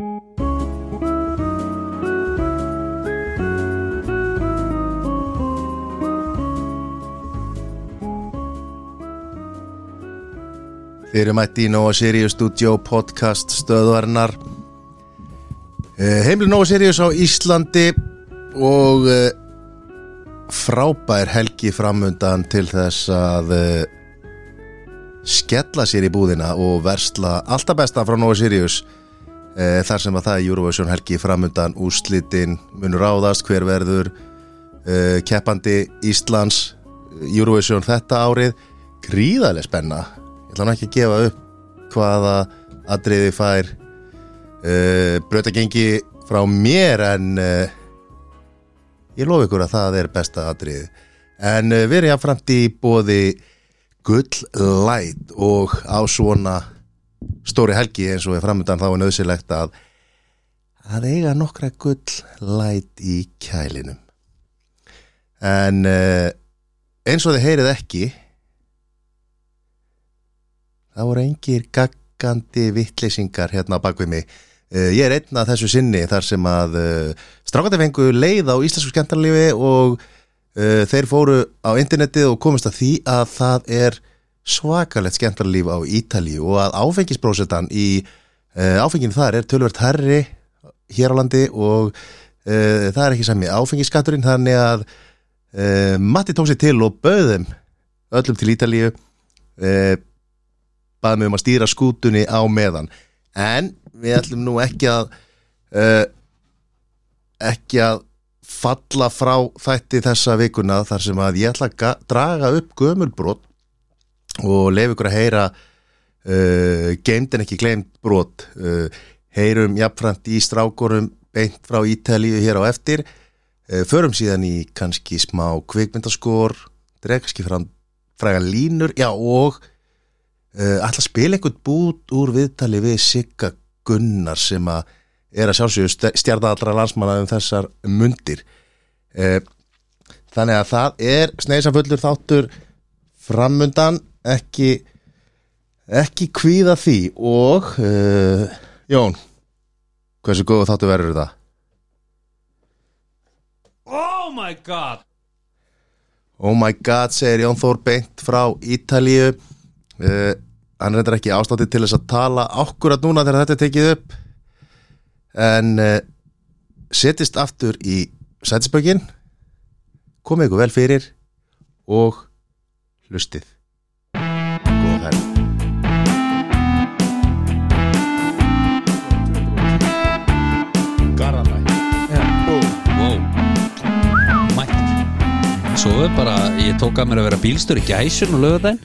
Þið eru mætti í Nova Sirius Studio podcast stöðvarinnar. Eh, Heimli Nova Sirius á Íslandi og eh, frábær helgi framundan til þess að eh, skella sér í búðina og versla alltaf besta frá Nova Sirius eh, þar sem að það er Eurovision helgi framundan úrslitin munur ráðast hver verður eh, keppandi Íslands Eurovision þetta árið. Gríðarlega spenna. Ég ætla nú ekki að gefa upp hvaða atriði fær uh, brautagengi frá mér en ég lofi ykkur að það er besta atriði en uh, við erum jáfnframt í bóði gull light og á svona stóri helgi eins og er framöndan þá er nöðsilegt að að eiga nokkra gull light í kælinum. En uh, eins og þið heyrið ekki það voru engir gaggandi vittleysingar hérna á bakvið mig. Uh, ég er einn að þessu sinni þar sem að uh, strákandi fengu leið á íslensku skemmtarlífi og þeir fóru á internetið og komist að því að það er svakalegt skemmtarlíf á Ítalíu og að áfengisprósetan í uh, áfenginu þar er tölvert herri hér á landi og uh, það er ekki sami áfengiskatturinn þannig að uh, Matti tók sér til og bauðum öllum til Ítalíu baði mig um að stýra skútunni á meðan. En við ætlum nú ekki að ekki að falla frá þætti þessa vikuna þar sem að ég ætla að ga- draga upp gömulbrot og leif ykkur að heyra uh, geimt en ekki gleimt brot. Uh, heyrum jafnframt í strákorum beint frá Ítalíu hér á eftir. Uh, förum síðan í kannski smá kvikmyndaskor dregski fram fræga línur, já og uh, ætla að spila einhvern bút úr viðtali við Sigga Gunnar sem að er að sjálfsögðu stjarða allra landsmanna um þessar mundir. Uh, þannig að það er sneisafullur þáttur framundan ekki ekki kvíða því og uh, Jón hversu góðu þáttu verður þetta? Oh my god. Oh my god, segir Jón Þór beint frá Ítalíu. Uh, hann reyndar ekki ástætti til þess að tala ákkurat núna þegar þetta er tekið upp. En uh, setist aftur í sætisbökin. Komið ykkur vel fyrir og hlustið Er bara, ég tók að mér að vera bílstur í gæsun og lögudaginn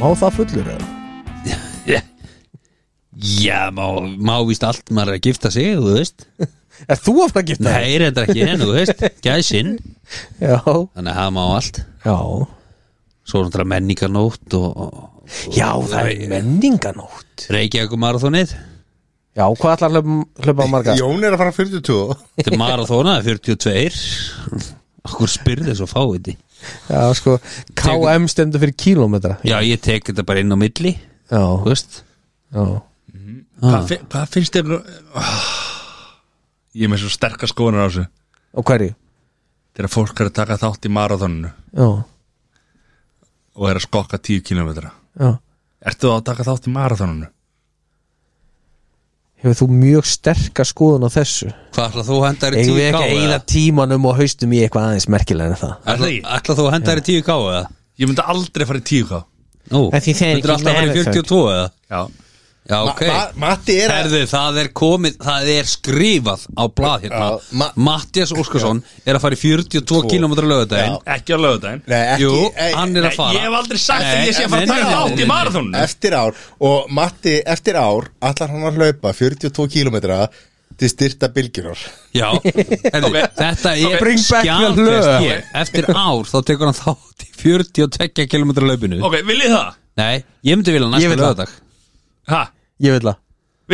Má það fullur eða? Já, má, má víst allt maður er að gifta sig, þú veist. Er þú fara að gifta Nei, reyndar ekki en, þú veist, gæsin Já, Þannig að það má allt. Já. Svo er náttúrulega menningarnótt og, og Já, það er menninganótt Reykjavík marathonið Já, hvað ætlar að hlaupa, hlaupa marga? Jón er að fara 42 Þetta er marathona, 42 Okkur spyrði svo fáið Já, sko, KM stendur fyrir kílómetra. Já, ég tek þetta bara inn á milli Já, Þú veist. Já. Hvað, fi- hvað finnst þér nú oh, Ég er með svo sterkar skoðunar á þessu. Og hverju? Þegar fólk er að taka þátt í marathoninu. Já, og er að skokka 10 km já. Ertu þá að taka þátt í marathoninu? Hefur þú mjög sterka skoðun á þessu? Hvað ætla þú að henda þér í Eigum við 10k? ekki að eyða tímanum og haustum í eitthvað aðeins merkilega en það? Ekki? Ætla þú að henda þér í 10k eða? Ég myndi aldrei fara í 10k Nú, En því þeir ekki alltaf að fara í með 42 eða? Já Já, ok. Matti er að Herðu, það er komið, það er skrifað á blað hérna. Já, ma- Mattias Óskarsson er að fara í 42 km lögudaginn Ekki á lögudaginn Nei, ekki, Jú, ei, hann er að fara. Ég hef aldrei sagt Nei, að ég sé að fara að nei, taka nei, þátt nei, í nei. marathoninu eftir ár. Og Matti eftir ár allar hann að hlaupa 42 kilometra til styrta bylgjunar Já, herðu, þetta er Bring back the skjálfest lög. hér. Eftir ár þá tekur hann þátt í 42 km löpinu Ok, viljið það? Nei, ég myndi vilja Ég næsta vil það. lögadag Ha? Ég vil það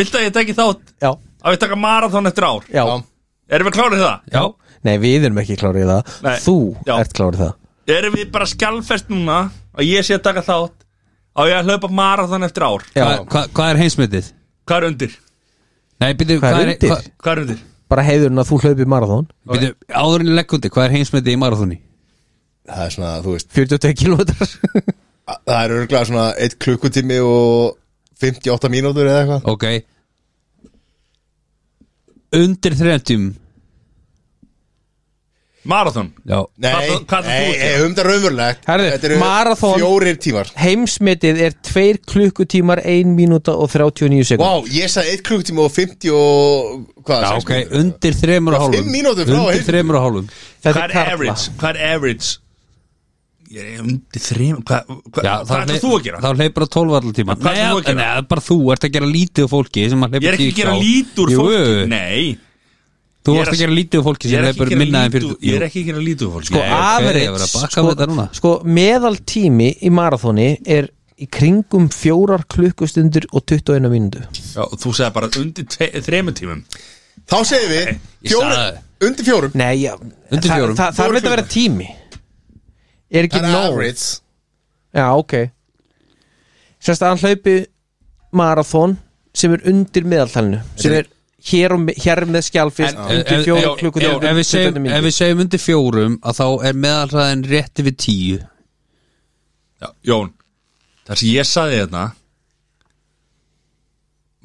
Viltu að ég teki þátt Já, að við taka marathon eftir ár? já. Erum við klárið það? Já, Nei, við erum ekki klárið í það Nei. Þú Já. ert klárið í það Erum við bara skjálfest núna að ég sé að taka þátt á ég að hlaupa marathon eftir ár? Já. Hva, hva, hvað er heimsmyndið? Hvað er undir? Nei, byrju, Hvað er hvað er, undir? hvað, Hvað er undir? Bara heiðurinn að þú hlaupi marathón byrju, áðurinn leggundi, hvað er heimsmetið í marathóni? Það er svona, þú veist 42 kilometrar Það er örgulega svona 1 klukkutími og 58 mínútur eða eitthvað. Ok. Undir 30 Marathon? Já, Nei, Hvað- hvað ætlar þú nei, að nei, um það raunverulegt. Herðu, Þetta eru maraþon- fjórir tímar. Heimsmetið er 2 klukkutímar 1 mínúta og 39 sekund Vá, ég sagði 1 klukkutími og 50 og hvað, Já sex ok, mínútur? undir 3 og Já, hálfum. fimm mínútur frá Undir heimsmetið. 3 og hálfum. Þetta Hvað er er karla. average? Hvað er average? Ég er undir þrjum Hvað, ætlar þú að gera? Þá hleypur á 12 allar tíma. Hvað ætlar þú að gera? Nei, það er bara þú, ert að gera lítið fólki sem að hleypa Ég er ekki að 10 gera lítur fólki. Nei. Þú varst að gera lítið fólki sem ekki hleypur að gera minna en lítur 40 Ég er ekki að gera lítur fólki. Sko, Nei, ok, ég average verð að baka sko, sko, meðaltími í marathóni er í kringum fjórar klukkustundir og 21 mínútu. Já, þú segði bara undir þremur tímum. Þá segir við fjóri, Undir fjórum. Nei, já, Undir það, fjórum. það, það Fjórar er að vera tími Er ekki Það er nóg? average. Já, ok. Sérst að hann hlaupi marathón sem er undir meðaltalinu sem er hér, og, hér með skjálfist undir Ef- fjórar ef- klukkutíma ef við segjum- ef við segjum undir fjórum að þá er meðalræðin rétti við 10 Já, Jón Það sem ég saði þetta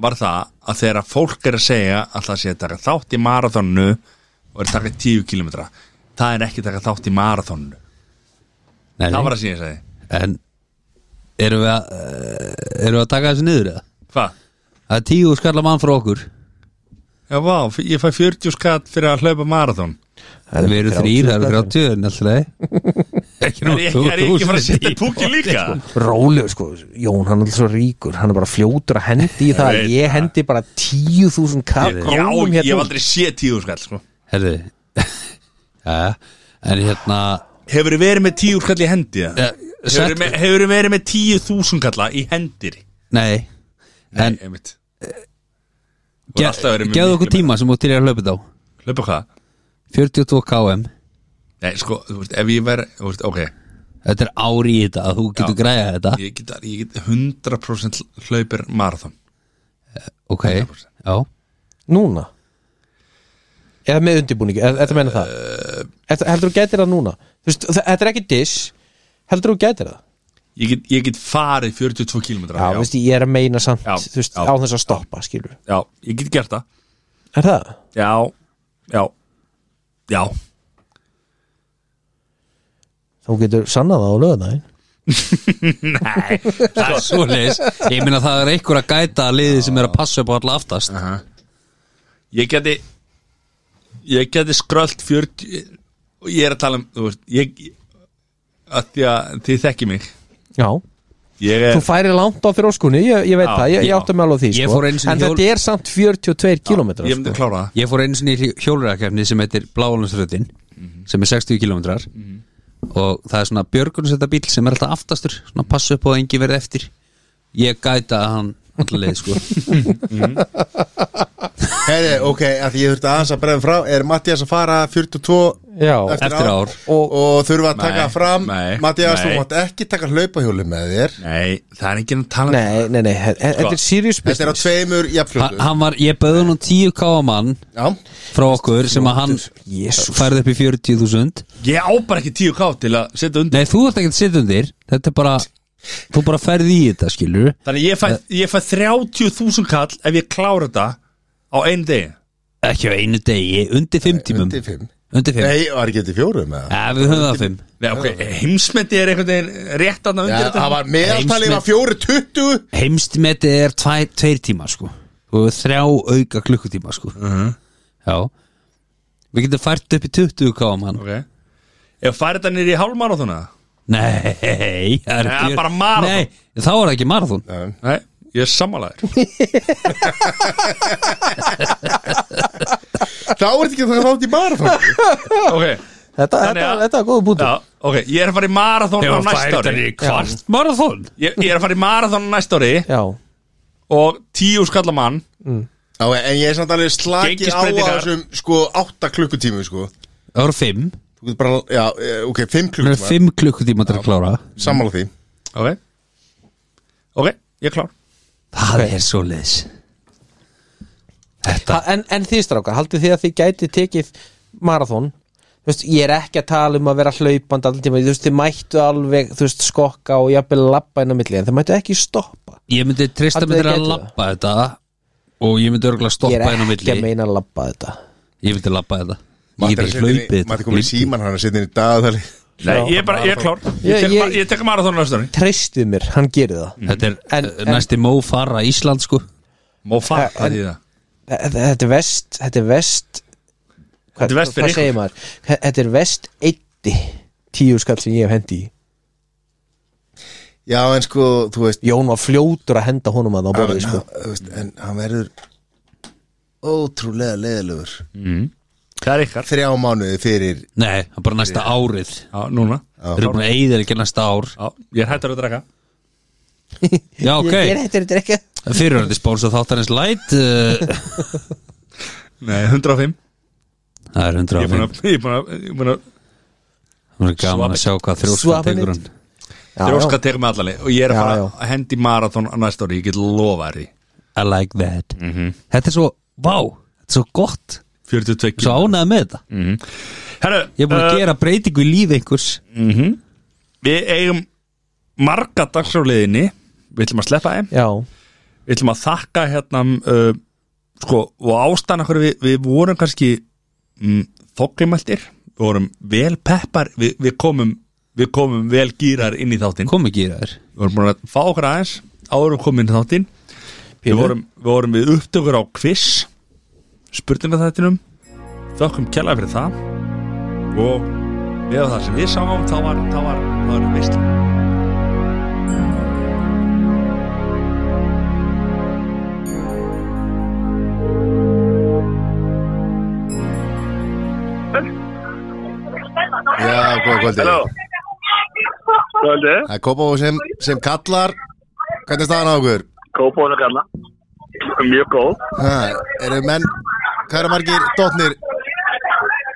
var það að þegar fólk er að segja að það sé að taka þátt í marathonu og er að taka 10 km það er ekki að taka þátt í marathonu Nei, það var það sem ég segi En erum við að uh, erum við að taka þessu niður eða? Hvað? Það er 10 skallar mann frá okkur Já, vá, ég fæ 40 skatt fyrir að hlaupa marathon Við erum þrýr, það eru 30 en alltaf Ekki nú ég, er ekki að fara að setja púki líka? Rólegur sko, Jón hann er alltaf svo ríkur hann er bara fljótur að hendi í það ég það. hendi bara 10.000 Já, krónum ég hef hérna aldrei séð 10 skall sko. Herði ja, En hérna Hefur verið með 10 skall í hendi? ja, Hefur set, verið verið með 10.000 kalla í hendir? Nei. Nei, En einmitt. Ge, Geðu okkur tíma sem þú til að hlaupa þetta á. Hlaupa hvað? 42 km Nei, sko, þú veist, ef ég verð, þú veist, ok. Þetta er ári í þetta að þú getur Já. græða þetta. Ég get, ég get 100% hlaupir marathon. Ok, já. Núna? Eða með undirbúningi, eða þetta meina það? Þetta- Heldur þú gætir það núna veist, Þetta er ekki diss Heldur þú gætir það? Ég get, ég get farið 42 km Já, Veist, ég er að meina samt Já, veist, já. á þess að stoppa, skilur. Já, ég get gert það. Er það? Já, já, já. Þú getur sannað það á lögðaðin Nei Það er svo leis Ég meina það er einhver að gæta að liði sem er að passa upp á alla aftast. Ég geti Ég geti skrölt 40 og ég er að tala um, þú veist, ég að því að þið þekki mig. Já, Ég er, þú færi langt á þróskunni, ég, ég veit Já, það, ég, ég já. átti með alveg því Ég sko. fór einu sinni En hjól- þetta er samt 42 km ég myndi sko. klára það. Ég fór einu sinni í hjólræðakefni sem heitir Blálandsröðin sem er 60 km og það er svona björgunsetta bíl sem er alltaf aftastur svona passa upp á að engi verði eftir. Ég gæta að hann allavega sko. Heiði, ok, að því ég þurfti aðeins að bregðum frá Er Mattias að fara 42 Já, eftir ár? og, Og þurfa að taka Nei, fram? nei, Mattias, þú nei. mátt ekki taka hlaupahjóli með þér. Nei, það er ekki að tala um nei, nei, nei, he- he- þetta er serious Þetta er á business. tveimur Ha- jafnfljótu hann var, ég bauði hann 10 káa mann Já, frá okkur sem að hann færði upp í 40.000 Ég á bara ekki 10k til að setja undir. Nei, þú ert ekki að setja undir. Þetta er bara, þú bara ferði í þetta skilur Þannig ég fæ, ég fæ 30.000 kall ef ég klára þetta á einu degi. Ekki á einu degi, undir 5 tímum. undir fimm. Undir 5 Nei, var ekki undir fjórum eða? Ja, við höfum það 5 Nei, ok, heimsmeti er einhvern veginn rétt aðna Já, undir þetta. það var meðaltalið var fjóri tuttu Heimstmetið er 2 tíma sko. Þú hefur þrjá auka klukkutíma sko. Já. Við getum fært upp í 20 káum hann. Ok. Ef færi þetta niður í hálfmarathona Nei, það er Nei, bara maraþon. Nei, þá er það ekki marathon. Nei, ég er sammálaður. Þá er þetta ekki það þátt í marathon. Ok, Þetta, Þannig þetta, að- þetta er góða bútu já, ok, ég er að fara í marathon á næsta ári. Kvart marathon. Ég, ég er að fara í marathon á næsta ári Já, og tíu skallamann Já, en ég er samt alveg slaki á Gengisbreytingar. þessum sko átta klukkutími sko. Það voru 5 Þú getur bara, já, eh, ok, fimm Það eru klukkutíma 5 klukkutíma til að klára. Sammála því. Ok. Ok, ég er klár. Það er svo leis þetta Ha- en, en þið strákar, haldið þið að þið gæti tekið marathón veist, ég er ekki að tala um að vera hlaupand allir tíma, þú veist, þið mættu alveg veist, skokka og jafnvel labba inn á milli en þið mættu ekki stoppa. Ég myndi trista Haldið mig þið að gætu labba þetta og ég myndi örgulega ég stoppa er inn á ekki milli. að meina að labba þetta. Ég myndi labba þetta Ég í- hlaupið Matti komið í síman hann að setja inn í dagaðali Nei, ég er bara, ég er klár. Ég Ég- ég- ég tek marathónu næstu ári treystið mér, hann gerir það. Þetta er En- en, næsti Mó fara Ísland sko. Má fara, En- hvað er það? þetta er vest þetta er vest hvað, Þetta er vest fyrir hvað segir maður? Þetta er vest eitti tíu skall sem ég hef hendi í. Já en sko, þú veist Jón var fljótur að henda honum að á borðið sko. hann, þú veist, En hann verður ótrúlega leiðilegur Það er ykkar. Þrjá mánuði fyrir Nei, það er bara næsta árið. Já, núna. Þeir eru búin að eyða ekki næsta ár. Já, ég er hættur að drekka. Já, ok. Ég er hættur þetta ekki Fyrirhandi spóns og þáttarins light uh, Nei, 105 Það er Ég er búin 105 að, ég er búin að, ég er búin að Það er gaman að sjá hvað þrjóskan Swap tekur hann. Já, þrjóska já. tekur með allalegi Og ég er að Já, fara já. að hendi marathón á næsta ári. Ég get lofa þér því. I like that. Þetta er svo, vá, þetta er svo gott 42 Svo ánægð með þetta? Herru, Ég er búin að uh, gera breytingu í lífi einhvers. Við eigum marga dagsráliðinni Við ætlum að sleppa þeim. Já, Við ætlum að þakka hérna uh, Sko, og ástæðan okkur við, við vorum kannski mm, Þokklimæltir Við vorum vel peppar. Við, við komum Við komum vel gýrar inn í þáttinn. Kom ekki í þær Við vorum búin að fá okkur aðeins komum inn í þáttinn. Við vorum, við vorum við upptökur á quiz Spurningaþættinum. Þökkum kjærlega fyrir það. Og við það sem við sáum Þá var, þá var, þá var veist Já, góða kvöldi Halló. Kvöldi, Það er Kópá sem, sem kallar. Hvernig er staðan á okkur? Kópóin að kalla. Mjög góð. Ha, eru menn Hvað eru margir dotnir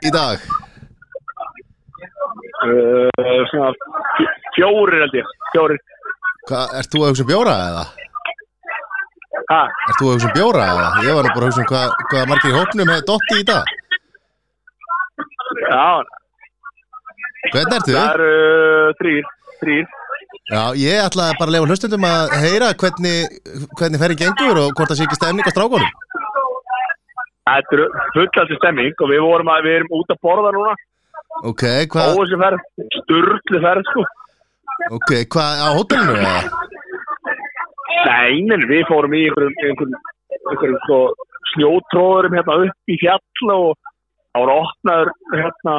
í dag? uh, Svona fj- Fjórir held ég Fjórir Hvað, ert þú að hugsa um bjóra eða? Ha, Ert þú að hugsa um bjóra eða? Ég var nú bara að hugsa um hvað, hvað margir í hópnum hefur dotti í dag já Hvernig ertu? Það eru þrýr Þrýr Já, ég ætlaði bara að lefa hlustundum að heyra hvernig, hvernig ferði gengur og hvort það sé ekki stemning á strákunum Þetta eru fullandi stemming Og við vorum að Við erum út að borða núna. Ok, hvað, Óþessi ferð Sturlu ferð sko. Ok, hvað á hótelinu eða? Nei, men við fórum í einhverjum einhverjum, einhverjum sko, snjótróðurum hérna upp í fjall og það voru opnaður hérna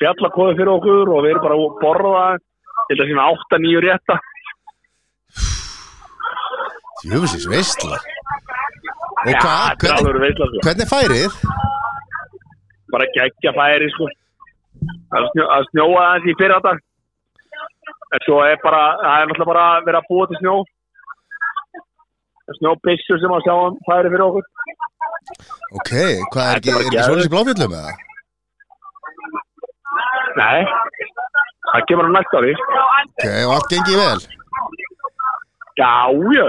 fjallakóði fyrir okkur og við erum bara að borða til að sína 8-9 rétta. Jöfusins veistla Og Já, hvað, er hvernig, sko. hvernig færið? bara geggja færi sko. Að, snjó, að snjóa aðeins í fyrra dag. En svo er bara það er náttúrulega bara verið að búa til snjó. Snjóbissur sem að sjá um færi fyrir okkur. Ok, hvað er ekki, er ekki svolítið bláfjöldum eða? nei það kemur á næsta ári. Ok, og allt gengið vel já, já,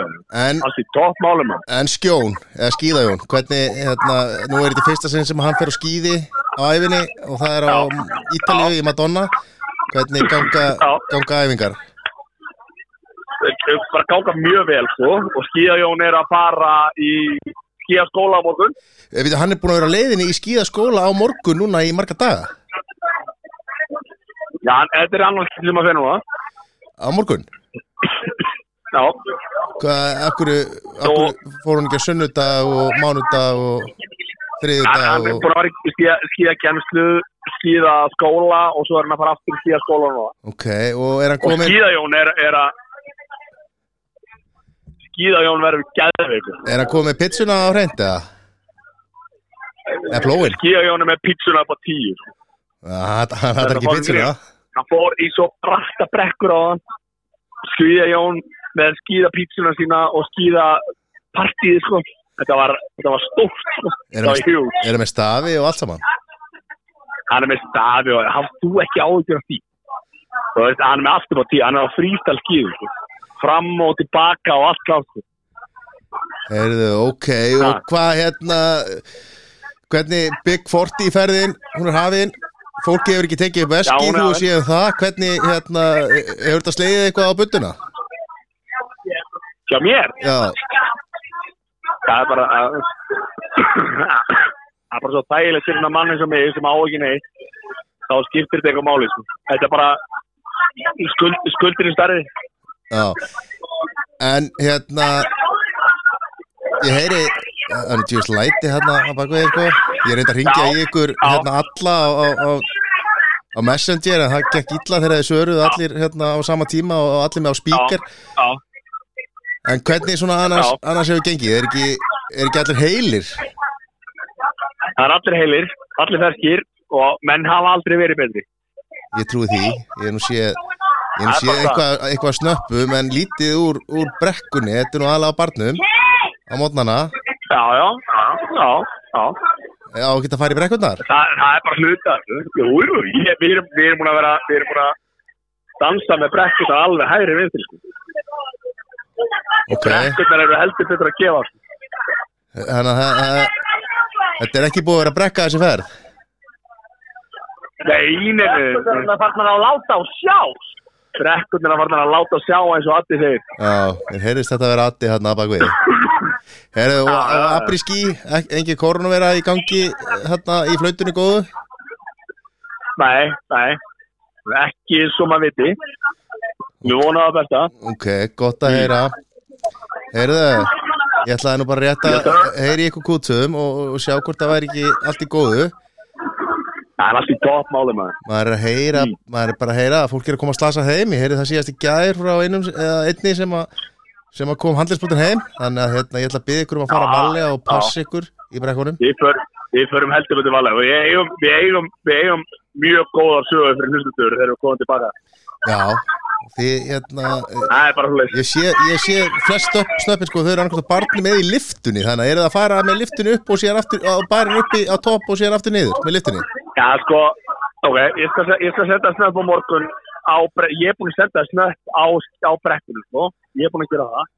allt í topp málum mann. en skjón, eða skíðajón Hvernig, hérna, nú er þetta fyrsta sinn sem hann fer á skíði á æfinni og það er á Ítalíu í Madonna. Hvernig ganga, ganga æfingar? Bara ganga mjög vel sko og skíðajón er að fara í skíðaskóla á morgun. Eh, Við, hann er búin að vera leiðinni í skíðaskóla á morgun núna í marga daga. Já, þetta er annars sem að finna Á morgun? Já, Hvað, akkur, akkur fór hann ekki á sunnudag og mánudag og hann, þriðudag hann er og búin að vera í skíða, skíðakenslu skíðaskóla og svo er hann að fara aftur í skíðaskóla núna Ok, og er hann og komin skíðajón er, er að skíðajón verður gæðveikur Er hann komin með pizzuna á hreint eða? Eða plóin? skíðajón er með pizzuna upp á tíu. Hann hann hattar ekki pizzuna grið. hann fór í svo bratta brekkur á hann skíðajón með skíðapizzuna sína og skíðapartíð sko. þetta var, þetta var stórt sko. Er hjúl með, stafi og allt saman? hann er með stafi og hafð þú ekki áhugjur af því veist, hann er með upp á tíu hann er á frístal skíðu sko. fram og tilbaka og allt klátt sko. Heyrðu, ok, og Ha. hvað hérna hvernig Big 40 ferðin hún er hafin, fólki hefur ekki tekið upp er þú séð það hvernig, hérna, hefur þetta slegið eitthvað á budduna? Hjá mér, Já, það er bara að það er bara svo þægilegt fyrir hennar mann eins og mig sem á ekki neitt. Þá skiptir þetta eitthvað máli sko. þetta er bara skuld, skuldin er stærri. Já. En hérna ég heyri það er tjóðs læti hérna á bakvið sko. ég reyndi að ringja í ykkur hérna alla á, á, á Messenger en það gekk illa þegar þið söruðu allir hérna á sama tíma og allir með á spíker já, En hvernig svona annars, annars hefur gengið? Er ekki, er ekki allir heilir? það er allir heilir allir ferskir og menn hafa aldrei verið betri Ég trúi því, ég hef nú séð, er bara eitthvað, eitthvað snöppum en lítið úr, úr brekkunni, þetta er nú á barnum, á mótnana, já, já, já, já, já. að geta að fara í brekkunnar. Það, það er bara hluta við, erum, búin að vera við erum búin að dansa með brekkur það alveg hægri vinstri sko. Ok, brekkurnar eru heldur betur að gefa sko. þannig að þetta er ekki búið að vera að brekka þessi ferð. Nei, nei, nei. Það er farnar að láta á sjá. Brekkurnar farnar að láta á sjá eins og Addi segir. Já, mér heyrðist þetta að vera addi hérna að bakvið. Herðu, og, og abriski, engin koronavera í gangi hérna í flautunni góðu? Nei, nei. Ekki svo maður viti. Við vonum það besta. Ok, gott að heyra. Heyrðu, ég ætlaði nú bara rétt að heyri ykkur kútum og, og sjá hvort það væri ekki allt í góðu. Það er allt í topp máli maður. maður er að heyra, maður er bara að heyra að fólk er að koma að slasa heim, ég heyri það síðast í gær frá einum, eða einni sem að sem að kom handlisbútin heim. Þannig að hérna, ég ætla að byggja ykkur um að fara Já, varlega og passa ykkur í brekkunum. Við, för, förum heldur betur valega. Og ég eigum, við, eigum, við eigum mjög góðar sögur fyrir hlustutur þegar við komum tilbaka. Já, því hérna ég sé, ég sé flest stöpp, snöppin sko, þau eru annars barni með í liftunni þannig að eru það að fara með liftinu upp og síðan aftur, á barinn uppi á topp og síðan aftur niður með liftunni Já, sko, ok, ég skal, ég skal senda snöpp á morgun á, ég er búin að senda snöpp á, á brekkunum, sko. Ég er búin að gera það.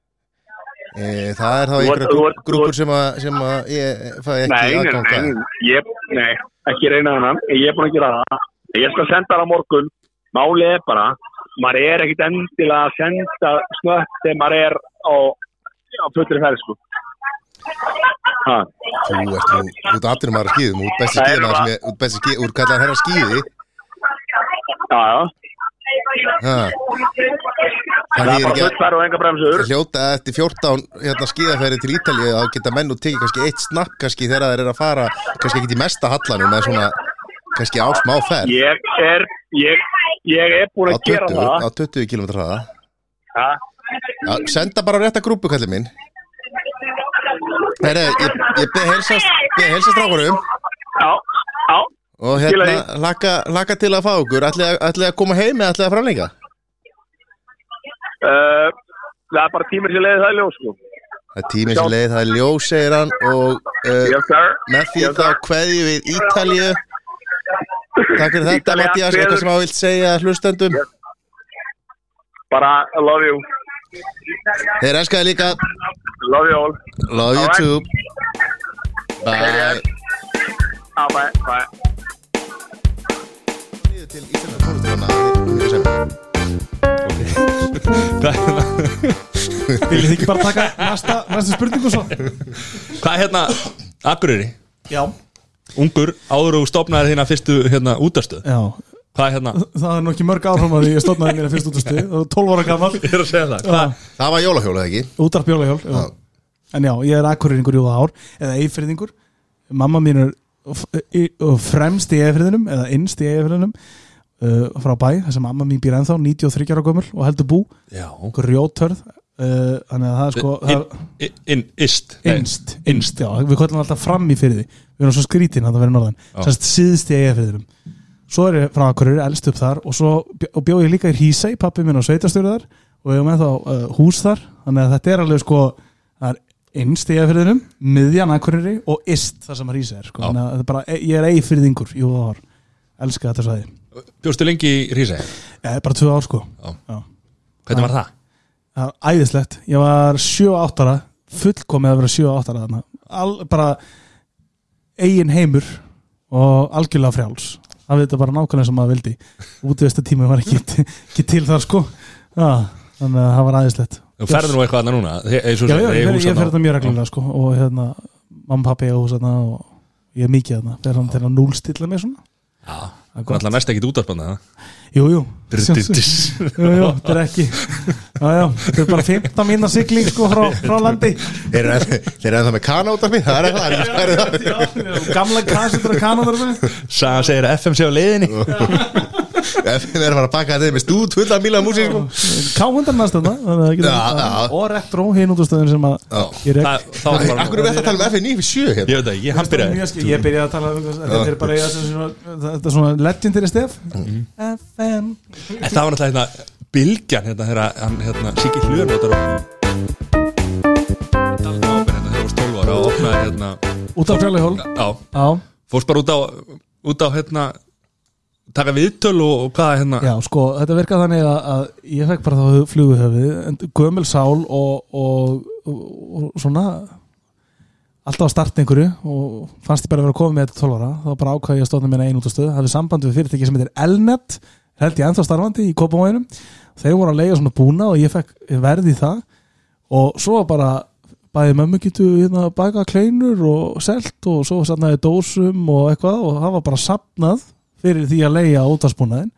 E, það er þá einhverja grúpur sem að, sem að ég fæ ekki Nei, nei, nei, nei, ég, nei, ekki reyna þennan, ég er búin að gera það. Ég skal senda það á morgun, málið er bara, maður er ekkit endilega að senda snöpp þegar maður er á, á fullri ferð, sko. Ha, Þú ert nú, þú ert allir maður að skýðum, ert besti skýðum ert kallar herra skýði. já, já, Ha. Það er bara ekki að full ferð og enga bremsur. hljóta eftir 14 hérna, skýðaferði til Ítalíu þá geta menn og tekið kannski eitt snapp kannski þegar þeir eru að fara kannski ekki í mesta hallanum en svona kannski á smá ferð Ég er, ég, ég er búin á að gera 20, á það. 20 km hraða. Já, senda bara á rétta grúpu kallið minn. Herre, ég, ég beð helsast rákurum og hérna laka, laka til að fá okkur. Ætlið ætli að koma heim eða ætlið að framleika uh, það er bara tímir sem leiði það í ljós, sko. það er tíminn sem leið, það er ljós segir hann og uh, Yes, með því Yes, þá sir. kveðjum við Ítalíu Takk fyrir þetta Mattias, eitthvað sem að vilt segja hlustendum? Bara, I love you. Þeir elskaði líka. Love you all. Love you Alright. too. Bye. Ah, bye, bye. Niður til Íslandar tónlistarana Viljið þið ekki bara taka næsta, næsta spurningu svo? Hvað er hérna, Akureyri, Já, ungur, áður og stopnaði þína fyrstu hérna útastöð já. Hvað er hérna, Það er nú ekki mörg áfram að því ég stofnaði mér fyrst út á stuð og 12 ára gammal ég er að segja það. Hvað, Það var jólahjólið ekki? Útarp jólahjól já. En já, ég er akkurýringur það ár eða eifriðingur Mamma mín er fremst í eifriðinum eða innst í eifriðinum uh, frá bæ, þess að mamma mín býr ennþá 93 ára gömul og heldur bú. Já. Grjótörð uh, þannig að það er sko það, In, in, in, ist Nei, innst, innst, já, við kvöldum alltaf fram í fyrir því við erum svo skrítin að það verið norðan. Sérst síðst í eigafriðurum svo er ég frá Akureyri, elst upp þar og svo og bjóð ég líka í Hísei, pappi minn og sveitastöru þar og ég var með þá uh, hús þar. Þannig að þetta er alveg sko það er innst í eigafriðurum, miðjan Akureyri og ist þar sem Hísei er sko. Er bara, ég er eigafriðingur jú það var, elska þetta sæði Bjóstu lengi í Rísæ ég er bara tvö ár sko. Já. Já. Hvernig var það? Það var æðislegt, ég var 7-8 ára fullkomið að vera 7-8 þarna. Al, bara eigin heimur og algjörlega frjáls. Það veit bara nákvæmlega sem maður vildi. Útvista tími var ekki, ekki til þar sko. Já, þannig að það var aðeinslegt Þú ferður nú eitthvað annað núna? Og já, já, ég ég þarna. fer þetta mjög reglulega sko og hérna, mamma, pappi og hús og ég er mikið þarna. Fer hann til að núlstilla mig svona. Já, Það er alltaf næst ekkit útvarpanda jú, jú, Druttis. jú, jú, þetta er ekki já, já, þetta er bara 15 mínna sigling sko frá, frá landi. Þeir eru enn- þeir eru ennþá með kana út af mig Það er það, það er það. Gamla kassetur að kanadar með Saga segir að FM sé á leiðinni. Við erum að fara að baka þetta með stút fulla míla músík sko. K100 næst þarna þannig að það Já, já. og retro hinn út á stöðun sem að Já. er Akkur er þetta að tala um FM 97 hérna? Ég veit það Ég byrjaði. að tala um þetta er bara þetta er svona legendary stef FM En það var náttúrulega Bilgjan hérna þegar hann hérna Siggi Hlur notar á Daldi ábyrð hérna þegar þú varst 12 ára og opnaði hérna út á frjálega hól Já, Já, fórst bara út á út á hérna taka viðtöl og, og hvað hérna? Já, sko, þetta virkaði þannig að, að ég fekk bara þá fluguhöfið gömul sál og, og, og, og svona alltaf að starta einhverju og fannst ég bara að vera að koma með þetta 12 ára. Þá bara ákvæði ég að stóna mér einu út á stöð hafði samband við fyrirtæki sem heitir Elnet held ég ennþá starfandi í Kópamóinum þeir voru að leiða svona búna og ég fekk verði í það. Og svo bara bæði mömmu getu hérna baka kleinur og selt og svo sannaði dósum og eitthvað og það var bara sapnað fyrir því að leiða útvarsbúnaðin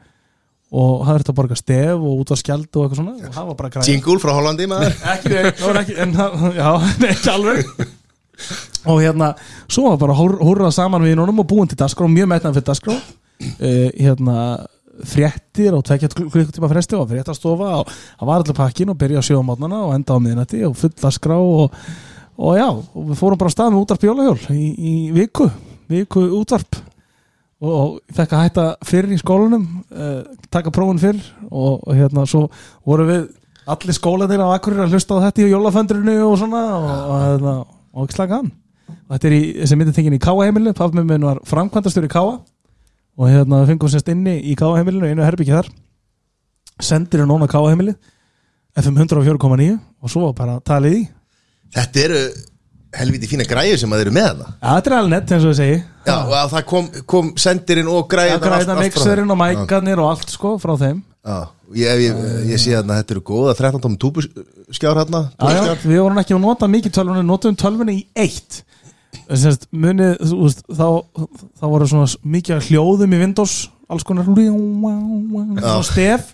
og það verður að borga stef og útvarskjald og eitthvað svona. Og það var bara græð Jingle frá Hollandi maður. Ekki, ekki en, já, ekki alveg. Og hérna, svo var bara húrrað saman við honum og búin til dagskrá mjög metnað fyrir dagskrá. Uh, hérna, fréttir og tvekja klukkutíma fresti og fréttastofa og það var allir pakkin og byrja á mótnana og enda á miðnætti og full dagskrá og, og já, og við fórum bara á stað með útvarp jólahjól í, í viku viku útvarp. Og, fekk að hætta fyrr í skólanum uh, taka prófun fyrr og, og hérna svo voru við allir skólanir á Akureyri að hlusta á þetta í jólaföndrinu og svona og, og, hérna, ekki slaka hann. Og þetta er í, þessi myndi tengin í Káa heimilu pafmið minn var framkvæmdastur í Káa og hérna fengum sérst inni í Káa heimilinu einu herbyggi þar. Sendir er núna Káa heimili FM 104.9 og svo bara talið í. Þetta eru helviti fína græður sem að þeir eru með hana ja, þetta er alveg nett eins og ég segi Já, og að það kom, kom sendirinn og græðan græna mixerinn og mækarnir og allt sko frá þeim. Já, ég, ég, ég sé að þetta eru góða 13 tómi túbuskjár hérna við vorum ekki að nota mikið tölvunni, notum tölvunni í eitt Sérst, munið, þú veist, þá, þá voru svona mikið af hljóðum í Windows alls konar svona stef.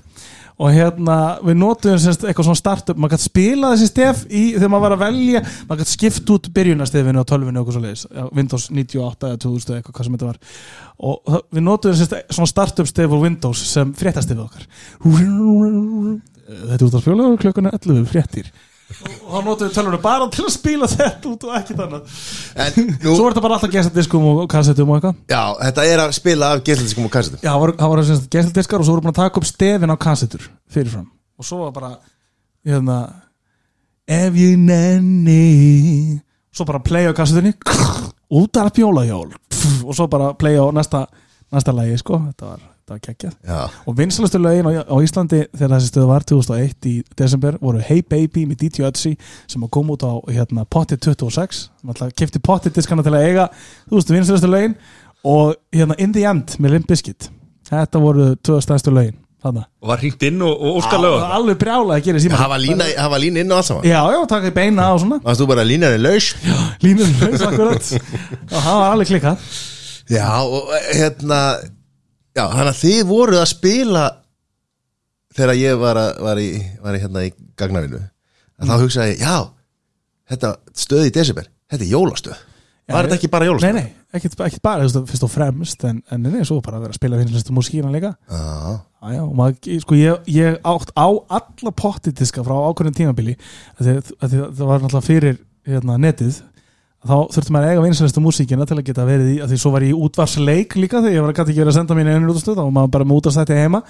Og hérna við notum sérst, eitthvað svona startup, maður gæti spila þessi stef í, þegar maður var að velja maður gæti skipt út byrjunarstefinu á tölvunni og eitthvað svo leiðis, Windows 98 eða 2000 eða eitthvað hvað sem þetta var. Og við notum sérst, svona startup stef úr Windows sem fréttastefið okkar. Þetta er út á spjóla klukkan er 11 fréttir og þá notum við tölvunni bara til að spila þetta út og En nú, svo er þetta bara alltaf gestaldiskum og kassettum og eitthvað. Já, þetta er að spila af geslandiskum og kassetum. Já, það voru, það voru semst gestaldiskar og svo voru búin að taka upp stefin á kassettur fyrirfram. Og svo var bara hérna ef ég nenni. Svo bara play á kassettunni út af pjólahjól og svo bara play á næsta, næsta lagi sko, þetta var, þetta var geggjað og vinsalastu lögin á, á Íslandi þegar þessi stöðu var 2001 í desember voru Hey Baby með DJ Ötzi sem að koma út á hérna, Potted 26 maður kefti Potted diskana til að eiga þú veist vinsalastu lögin. Og hérna In the End með Limp Bizkit. Þetta voru tvö stærstu lögin þannig og var hringt inn og, og óskar að lögum alveg brjála að gera síma lína, hafa lína inn allt saman? Já, já, taka í beina og svona. Varst þú bara línar er laus? Línur laus akkurat. Og það var alveg klikkað. Já, og hérna Já, þannig að þið voruð að spila þegar ég var, að, var, í, var í, hérna í gagnavinu að þá hugsaði ég, já þetta stöð í desember, þetta er jólastöð. Var þetta ekki bara nei, jólastöð? nei, ekkert, ekkert bara þú veist, fyrst og fremst en, en nei, svo bara að vera að spila vinsalastu músíkina líka. Já, Já, og maður, sko, ég, ég átt á alla pottitiska frá ákveðin tímabili það var náttúrulega fyrir hérna, netið þá þurfti maður að eiga vinsælistu músíkina til að geta verið í að því svo var ég í útvarsleik líka þegar ég var að gæti ekki verið að senda mín einu útastöð var maður bara með útastætti heima.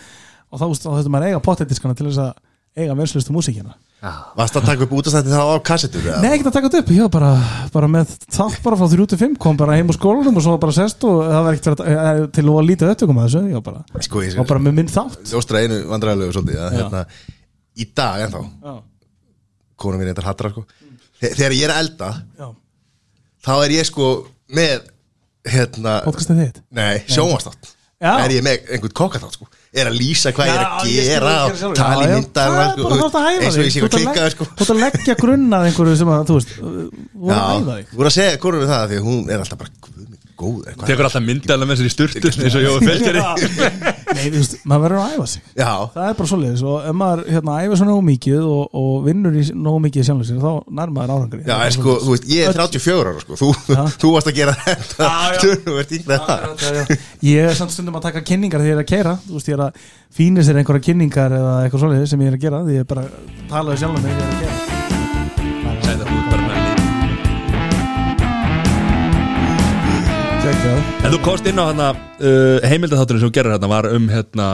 Og þá, þurfti maður að eiga pottitiskana til þess að eiga vinsælistu músíkina. Varst að taka upp útastætti þá á kassetur? Nei, ekki að taka þetta upp, ég var bara, bara með þátt bara frá 3-5, kom bara heim úr skólanum og svo bara sest og það var ekkert að- til að lítið upptökum að þessu, ég var bara, Sko, ég var bara með minn þátt. Ljóstra einu hérna, sko. Þe- þegar ég er elda Já. Þá er ég sko með hérna, podcastið þitt? Nei, sjónvastátt er ég með einhvern kokkatátt sko. Er að lýsa hvað ég er að gera hvað og tala í myndar eins og ég sé þig. að klikka sko. Þú ert að leggja grunna að einhverju sem að, þú veist, voru að æfa þig. þú voru að segja konum við það? Því hún er alltaf bara góð eitthvað. Tekur alltaf myndaðlega með sér í sturtu eins og Jói Felgeri Nei, þú veist, maður verður að æfa sig. Já, Það er bara svoleiðis og ef maður hérna, æfa svo nógu mikið og, og vinnur í nógu mikið í sjálfum sér þá nær maður árangri. Já, en sko, þú veist, ég er 34 ára sko, þú, þú varst að gera þetta. þú ert yngrið það. Ég er samt stundum að taka kynningar þegar ég er að keira Þú veist, ég er að fýna sér einhverja kynningar eða eitthvað svoleiðis sem ég er að gera því ég er bara að tala við sjálfum mig þegar ég er að gera En þú komst inn á hérna uh, heimildathátturinn sem þú gerir hérna var um hérna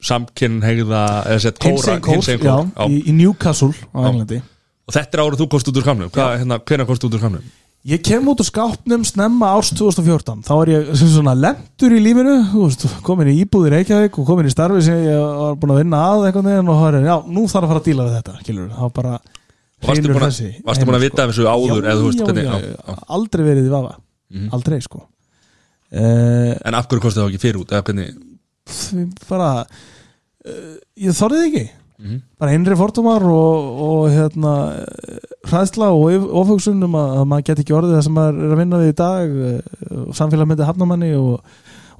samkynhegða eða sett kóra Hinsegin Kór, hinsegin já, kór, já. í, í Newcastle á Englandi. Og þetta er árið þú komst út úr skamnum hérna, hvenær komst þú út úr skamnum? Ég kem út úr skápnum snemma árs 2014 þá er ég svona lendur í lífinu veist, komin í íbúðir Reykjavík og komin í starfi sem ég var búin að vinna að einhvern veginn og það er, já, nú þarf að fara að díla við þetta kilur, þá bara Varstu hrynur búin að, varstu búin að vita þessu áður já, eða þú veist já, hvernig já, já. aldrei verið í vafa Mhm. aldrei sko. Uh, En af hverju kostið það ekki fyrir út? Bara uh, ég þorðið ekki. Mhm. bara einri fordómar og, og hérna hræðsla og ofhugsun um að, að maður get ekki orðið það sem maður er að vinna við í dag og samfélag myndi hafna manni og,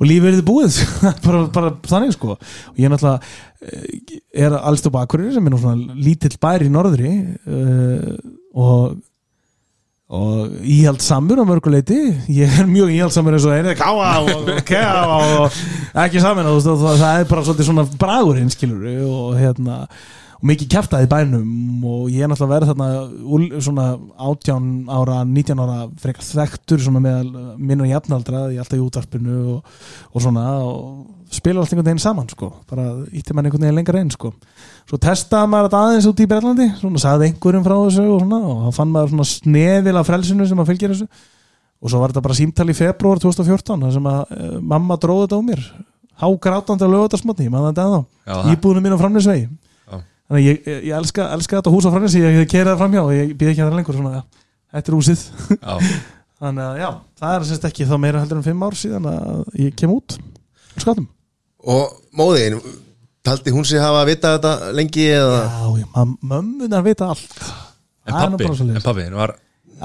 og lífið er þið búið. Bara, bara þannig sko. Og ég er náttúrulega er alls upp á Akureyri sem er nú svona lítill bær í norðri uh, og og íhald samur á mörguleiti ég er mjög íhald samur eins og einið káa og kea og ekki það, það er bara svolítið svona bragurinn skilur og hérna og mikið kæftað í bænum og ég er náttúrulega verið þarna svona 18 ára, 19 ára frekar þekktur svona meðal minnur jafnaldra í alltaf í útvarpinu og, og svona og spila allt einhvern veginn saman sko. Bara ítti mann einhvern veginn lengra einn sko. Svo testaði maður þetta aðeins út í Breitlandi svona sagði einhverjum frá þessu og svona og þá fann maður svona snefil af frelsinu sem að fylgja þessu. Og svo var þetta bara símtal í februar 2014 þar sem að uh, mamma dróði þetta á mér. Hágrátandi að löga þetta smotni, ég maður þetta ennþá. Það- íbúðinu mín á framnesvegi. Já. Þannig ég, ég, ég elska, elska þetta hús á framnesvegi ég hef kerað framhjá og ég býð ekki að það lengur svona, þetta er húsið þannig að já, það er sérst ekki þá meira heldur en fimm ár síðan að ég kem út skatum og móðin, taldi hún sig hafa að vita þetta lengi eða? Já, já, mömmunar vita allt. En Það pappi þinn var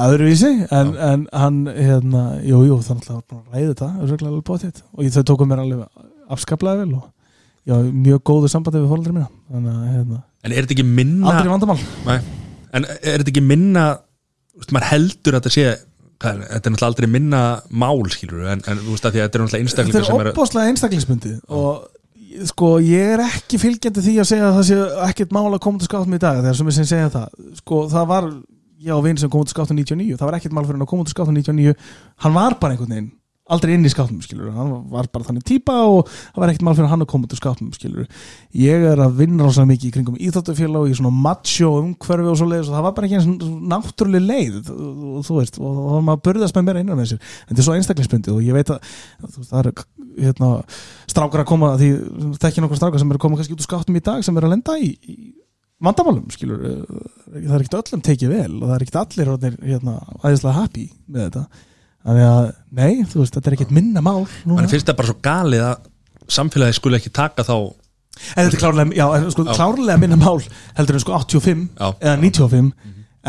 öðruvísi, en, en hann hérna, jú, jú, þannig að hann ræði þetta og þau tóku mér alveg afskaplega vel og já, mjög góðu sambandi við fólaldri mína. Þannig að, hérna, En er þetta ekki minna aldrei vandamál. Nei. En er þetta ekki minna þú veist, maður heldur að þetta sé hvað er, þetta er náttúrulega aldrei minna mál skilur en, en þú veist að því að þetta er náttúrulega þetta einstaklingar sem er er opbáslega einstaklingsbundið og sko, ég er ekki fylgjandi því að segja að það sé ekkert mál að koma til skáttum í dag. Þegar sem ég sem segja það sko, það var, já, vinn sem kom til skáttum 99 það var ekkert mál fyrir hann að koma til skáttum 99 hann var bara einhvern veginn aldrei inn í skáttum, skilur, hann var bara þannig típa og það var ekkert mál fyrir hann að koma til skáttum skilur, ég er að vinna rosalega mikið í kringum íþáttufélag og í svona macho umhverfi og svo leiðis og það var bara ekki eins náttúrulega leið og þú veist, og þá var maður að burðast með mér innan með sér, en þetta er svo einstaklingsbundið og ég veit að veist, það er hérna, strákar að koma því þekki nokkar strákar sem eru að koma kannski út úr skáttum í dag sem eru að lenda í, í vandamálum skilur, það er ekkert öllum tekið vel og það er ekkert allir hérna, aðeinslega happy með þetta þannig að, nei, þú veist, þetta er ekkert minna mál núna. mann finnst það bara svo galið að samfélagi skulle ekki taka þá en þetta er klárlega, já, en sko, klárlega minna mál heldur en sko 85 Já. eða 95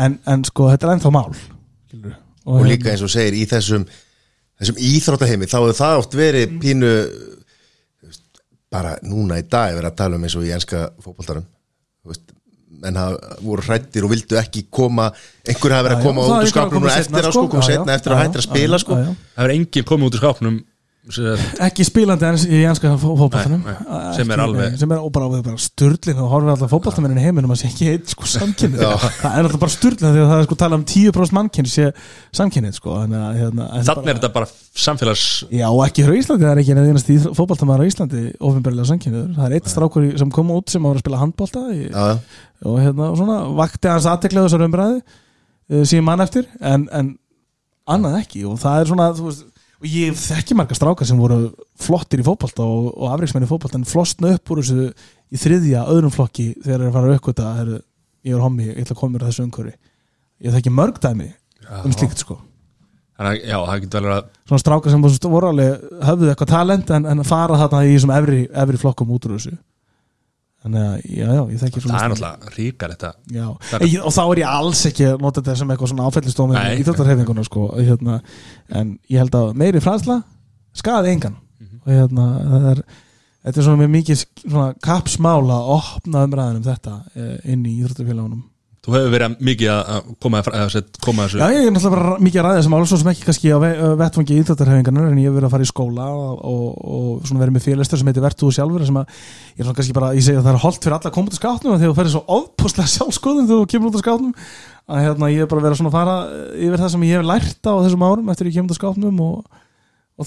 en, en sko þetta er ennþá mál skilur, og líka eins og segir í þessum þessum íþróttaheimi, þá hefur það oft verið pínu þú veist, bara núna í dag er verið að tala um eins og í enska fótboltarum þú veist, menn hafa, voru hrættir og vildu ekki koma einhver hafa verið að koma það út úr skápnum komið eftir seinna, að sko, sko. koma setna eftir að hættir að spila sko það er enginn komið út úr skápnum ekki spilandi eins í Nei, nei, sem er alveg- sem er og bara, og horfið alltaf fótballtamennin í heiminum að sé ekki eitt sko samkynni Já. það er alltaf bara sturlin því að það er sko tala um 10% mannkynni sé samkynnið sko þannig að hérna, er þetta bara samfélags Já, og ekki hér á Íslandi, það er ekki einast í fótballtamaður á Íslandi ofinberlega samkynniður, það er eitt strákur sem kom út sem var að spila handbólta og hérna, og svona vakti hans aðteklega þessar umræði uh, síðan mann eftir, en, en og það er ég þekki marga strákar sem voru flottir í fótbolta og, og afriksmenn í fótbolta en flostna upp úr þessu í þriðja öðrum flokki þegar þeir eru að fara að aukvita ég er hommi, ég ætla að koma mér að þessu umhverfi. Ég þekki mörg dæmi um slíkt sko. Að, já, það að svona strákar sem voru alveg höfðu eitthvað talent en, en fara þarna í þessum efri, efri flokkum út úr þessu þannig að, já, já, ég þekki Það er náttúrulega ríkar þetta ég, og þá er ég alls ekki að nota þetta sem eitthvað svona áfællistómi Nei. í íþjóttarhefinguna sko, hérna, en ég held að meiri fræðsla skaði engan Mhm. og hérna, það er þetta er svona með mikið svona kapsmál að opna umræðin um þetta eh, inn í íþjóttarfélagunum Þú hefur verið mikið að koma, að, að, koma að þessu. Já, ég er náttúrulega bara mikið að ræða þessum mál svo sem ekki kannski á ve- ö, vettvangi íþjóttarhefingarnar en ég hef verið að fara í skóla og, og, og verið með félagstur sem heitir Vertu sjálfur sem að ég er svona kannski bara, ég segi að það er holdt fyrir alla að koma út af skátnum en þegar þú ferði svo ofpúslega sjálfskoðum þegar þú kemur út af skátnum að hérna, ég hef bara verið að fara yfir það sem ég hef lært á þessum árum eftir ég kemur út af skátnum og, og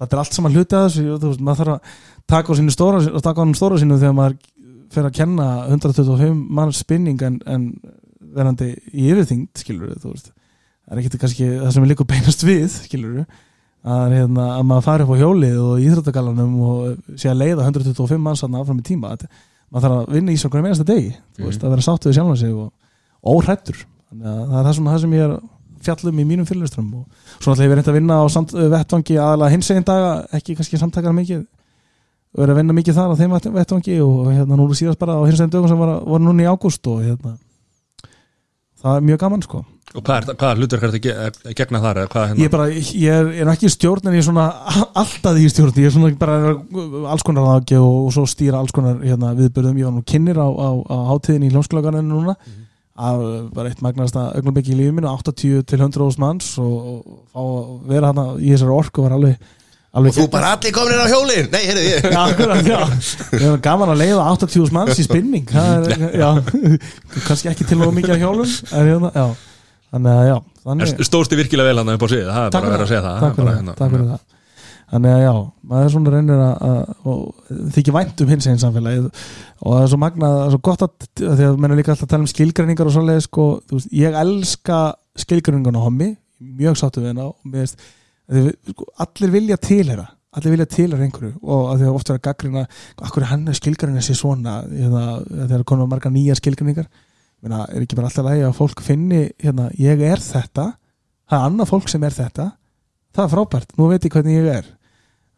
sem og þetta er allt saman hluti að þessu, þú veist, maður þarf að taka á sínu stóra, taka á hann stóra sínu þegar maður fer að kenna 125 manns spinning en, en verandi í yfirþyngd, skilur þú veist. Það er ekkert kannski það sem er líka beinast við, skilur að, hérna, að maður fari upp á hjólið og íþróttagallanum og sé að leiða 125 manns þarna áfram í tíma. Þetta, maður þarf að vinna í svo hverjum einasta degi þú veist, að vera sáttu við sjálfan sig og óhrættur þannig að það er það, svona, það sem ég er fjallum í mínum fyrirlistrum og svo náttúrulega ég verið að vinna á samt, vettvangi aðalega hins egin daga, ekki kannski samtakar mikið. Verið að vinna mikið þar á þeim vett- vettvangi og hérna nú síðast bara á hins egin dögum sem var, voru núna í ágúst og hérna það er mjög gaman sko. Og hvað, er, hlutverk er þetta að ge- gegna þar hérna? ég er bara, ég er, er ekki stjórn en ég er svona alltaf í stjórn. Ég er svona bara alls konar aðgjöf og, og svo stýra alls konar hérna, viðbörðum ég var nú kynir á, á, á hátíðin í hljómskulagarinu núna. Af bara eitt magnasta augnablikki í lífið mínu 80 til 100 manns og, og fá að vera hana í þessari orku var alveg, alveg Og þú bara allir komin inn á hjólin Nei, heyrðu ég Já, akkurat, já. Gaman að leiða 80.000 manns í spinning. Er, kannski ekki til og mikið að hjólum en hérna, já. Þannig að já, þannig Er virkilega vel hann upp á sig Það er bara að vera að segja það. takk fyrir það, þannig að já, maður svona reynir að, þykir vænt um hins einn samfélagið. Og það er svo magnað, það er svo gott að því að menn er líka alltaf að tala um skilgreiningar og svoleiðis sko, þú veist, ég elska skilgreiningarna á hommi, mjög sáttu við hennar og mér veist, sko, allir vilja tilhera, allir vilja tilhera einhverju. Og að því að ofta er að gaggrina akkur er hann að skilgreina sér svona eða þegar komum marga nýjar skilgreiningar. Meina, er ekki bara alltaf lægi að fólk finni hérna, ég er þetta það er annað fólk sem er þetta það er frábært, nú veit ég hvernig ég er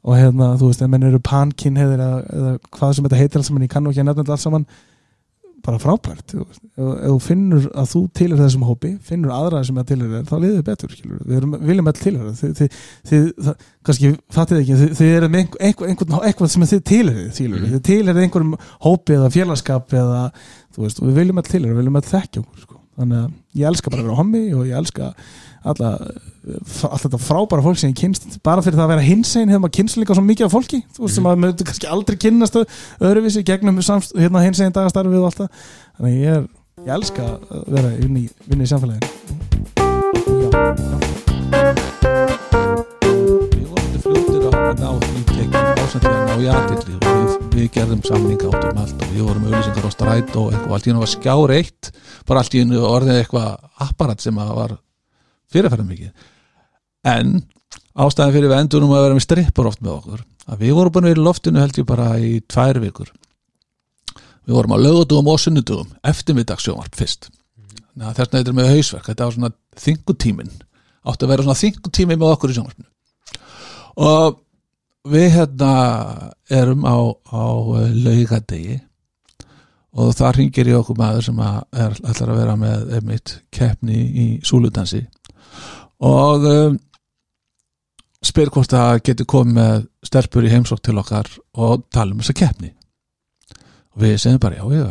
og hérna, þú veist, ef menn eru pankinheðir eða, eða hvað sem þetta heitir alls saman ég kann ekki að nefna þetta alls saman bara frábært, þú veist, ef, ef þú finnur að þú tilur þessum hópi, finnur aðra sem að tilur þér, þá liður þið betur, skilur við erum, viljum all tilur þið, þið, þið það, kannski fattið ekki, þið, þið eru með einhver, einhver, einhvern, eitthvað sem þið tilur þið, skilur við, þið tilur þið einhverjum hópi eða félagskap eða, þú veist, við viljum all tilur, við viljum all þekkja okkur, sko, þannig að ég elska bara að vera hommi og ég elska alla, allt þetta frábæra fólk sem ég kynst bara fyrir það að vera hinsegin hefur maður kynst líka svo mikið af fólki þú veist sem maður mögðu kannski aldrei kynnast öðruvísi gegnum samst, hérna, hinsegin dagastarfið og allt það. Þannig ég er, ég elska að vera í vinni, í samfélaginu. Við vorum þetta fljótir að ná í tekjum ásendlega í aðtilli og við, við gerðum samninga át um allt og við vorum auðlýsingar á stræt og eitthvað allt í hennu var skjár eitt bara allt í hennu orðið eitthvað apparat sem að var fyrirferðum mikið. En ástæðan fyrir við endurum að vera með strippur oft með okkur að við vorum búin að vera í loftinu held ég bara í tvær vikur. Við vorum á lögutugum og sunnudugum eftirmiddagssjónvarp fyrst. Að þess vegna þetta er með hausverk. Þetta var svona þingutímin átti að vera svona þingutími með okkur í sjónvarpinu. Og við hérna erum á, á laugadegi og það ringir í okkur maður sem að er ætlar að vera með einmitt keppni í súludansi og um, spyr hvort það getur komið með stelpur í heimsók til okkar og tala um þessa keppni. Og við segjum bara já, já,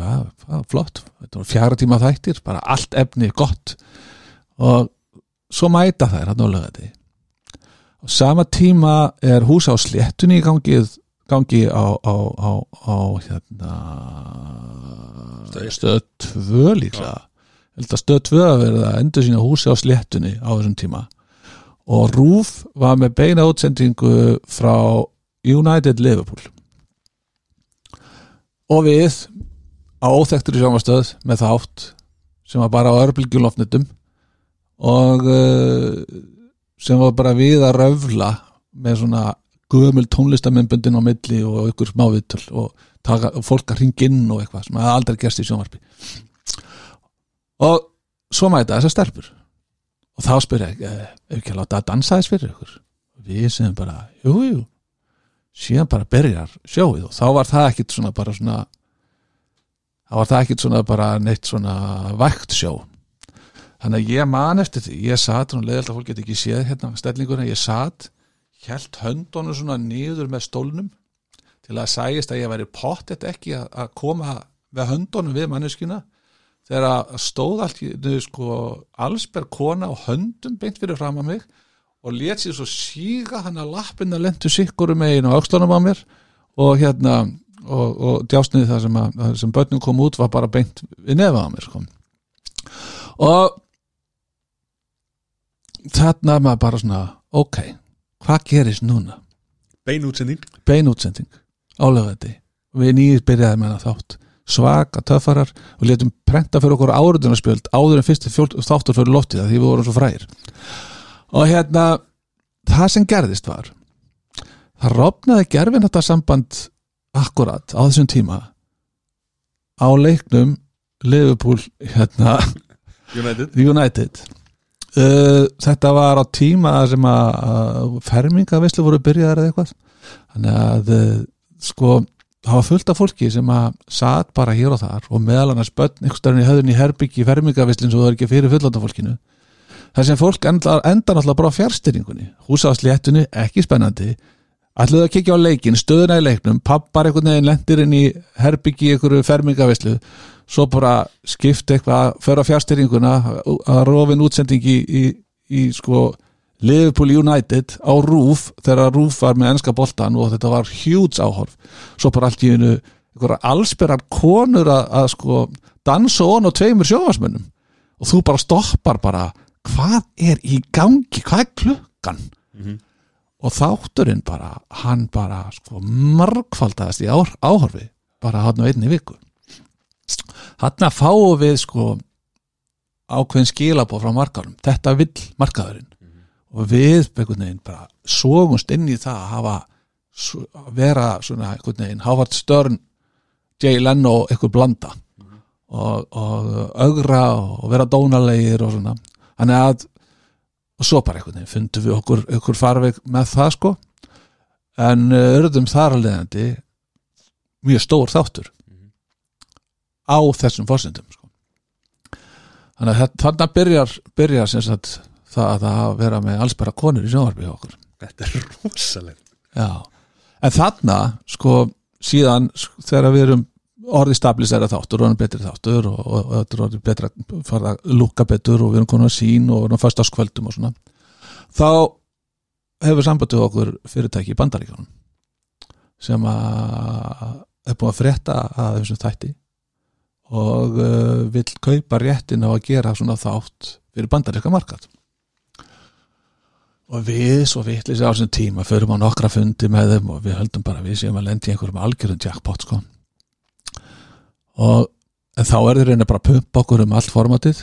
já, flott. Fjara tíma þættir, bara allt efni gott. Og svo mæta þær hann á lögati á sama tíma er hús á sléttunni í gangi, gangi á, á, á, á hérna stöð 2 líklega held að stöð 2 að verða endur sína húsi á sléttunni á þessum tíma. Og Rúf var með beina útsendingu frá United Liverpool. Og við á óþektur í sjónvastöð með þátt sem var bara á örbylgjulofnitum og uh, sem var bara við að röfla með svona gömul tónlistamennbundin á milli og ykkur smávitul og taka, fólk að ringa inn og eitthvað sem aldrei gerst í sjónvarpi og svo mæta þessar stelpur. Og þá spyr ég, eh, ef ekki að láta að dansa þess fyrir ykkur? Við sem bara, jú, jú. Síðan bara byrjar sjóið og þá var það ekkit svona bara svona þá var það ekkit svona bara neitt svona vægt sjó. Þannig að ég man eftir því, ég satt og leðilt að fólk geti ekki séð hérna stellinguna, ég satt held höndunum svona niður með stólnum til að sægist að ég væri pottet ekki að koma með höndunum við manneskina þegar að stóð allt í sko allsberg kona og höndum beint fyrir fram að mig og let sér svo síga hann að lappina lentu sikkurum megin og aukslunum á mér og hérna og, og djásnið það sem, að, það sem börnum kom út var bara beint við nefa á mér sko. og þarna er maður bara svona ok, hvað gerist núna? Bein útsending. Beinútsending álöfandi við nýjir byrjaði með hana þátt svaka töffarar og letum prenta fyrir okkur áruðunarspjöld áður en fyrst þáttur fyrir loftið því við vorum svo frægir. Og hérna það sem gerðist var það rofnaði gerfin þetta samband akkurat á þessum tíma á leiknum Liverpool hérna United. United. Uh, þetta var á tíma sem að, að fermingavislu voru byrjaðar eða eitthvað. Þannig að uh, sko það var fullt af fólki sem að satt bara hér og þar og meðal annars börn einhvers staðar í höfðun í herbyggi fermingavislin svo það er ekki fyrir fullanda fólkinu þar sem fólk enda, enda náttúrulega bara á fjárstyringunni húsafsléttunni, ekki spennandi. Ætluðu að kikja á leikin, stöðuna í leiknum pappar einhvern veginn lendir inn í herbyggi einhverju fermingavislu svo bara skipt eitthvað fyrir á fjárstyringuna að rofin útsending í, í, í sko Liverpool United á Rúf þegar Rúf var með ennska boltan og þetta var huge áhorf. Svo bara allt í einu allsperrar konur að, að sko dansa on og tveimur sjófarsmönnum og þú bara stoppar bara hvað er í gangi, hvað er klukkan? Og þátturinn bara hann bara sko margfaldaðist í áhorfi bara hann á einni viku. Hann að fáum við sko ákveðin skilabóð frá markaðurum þetta vill markaðurinn og við einhvern veginn bara sógumst inn í það að hafa að vera svona einhvern veginn Howard Stern, Jay Leno eitthvað blanda. Og, og augra og vera dónalegir og svona. Þannig að og svo bara einhvern veginn fundum við okkur, okkur farveg með það sko. En örðum þar að leiðandi mjög stór þáttur á þessum fórsendum sko. þannig að þetta- byrjar, byrjar sem sagt það að vera með allsbæra konur í sjónvarpi hjá okkur. Þetta er rosalegt. Já, en þarna sko síðan þegar við erum orðið stabilisera þáttur og erum betri þáttur og, og, og þetta er orðið betra farið að lúka betur og við erum konum að sín og erum fast á skvöldum og svona þá hefur sambandið okkur fyrirtæki í bandaríkjónum sem að er búin að frétta að þessum þætti og uh, vill kaupa réttin á að gera svona þátt fyrir bandaríska markað og við svo vitlis á þessum tíma förum á nokkra fundi með þeim og við höldum bara við séum að lendi einhverjum algjörum jackpot sko. Og en þá er þeir reyna bara að pumpa okkur um allt formatið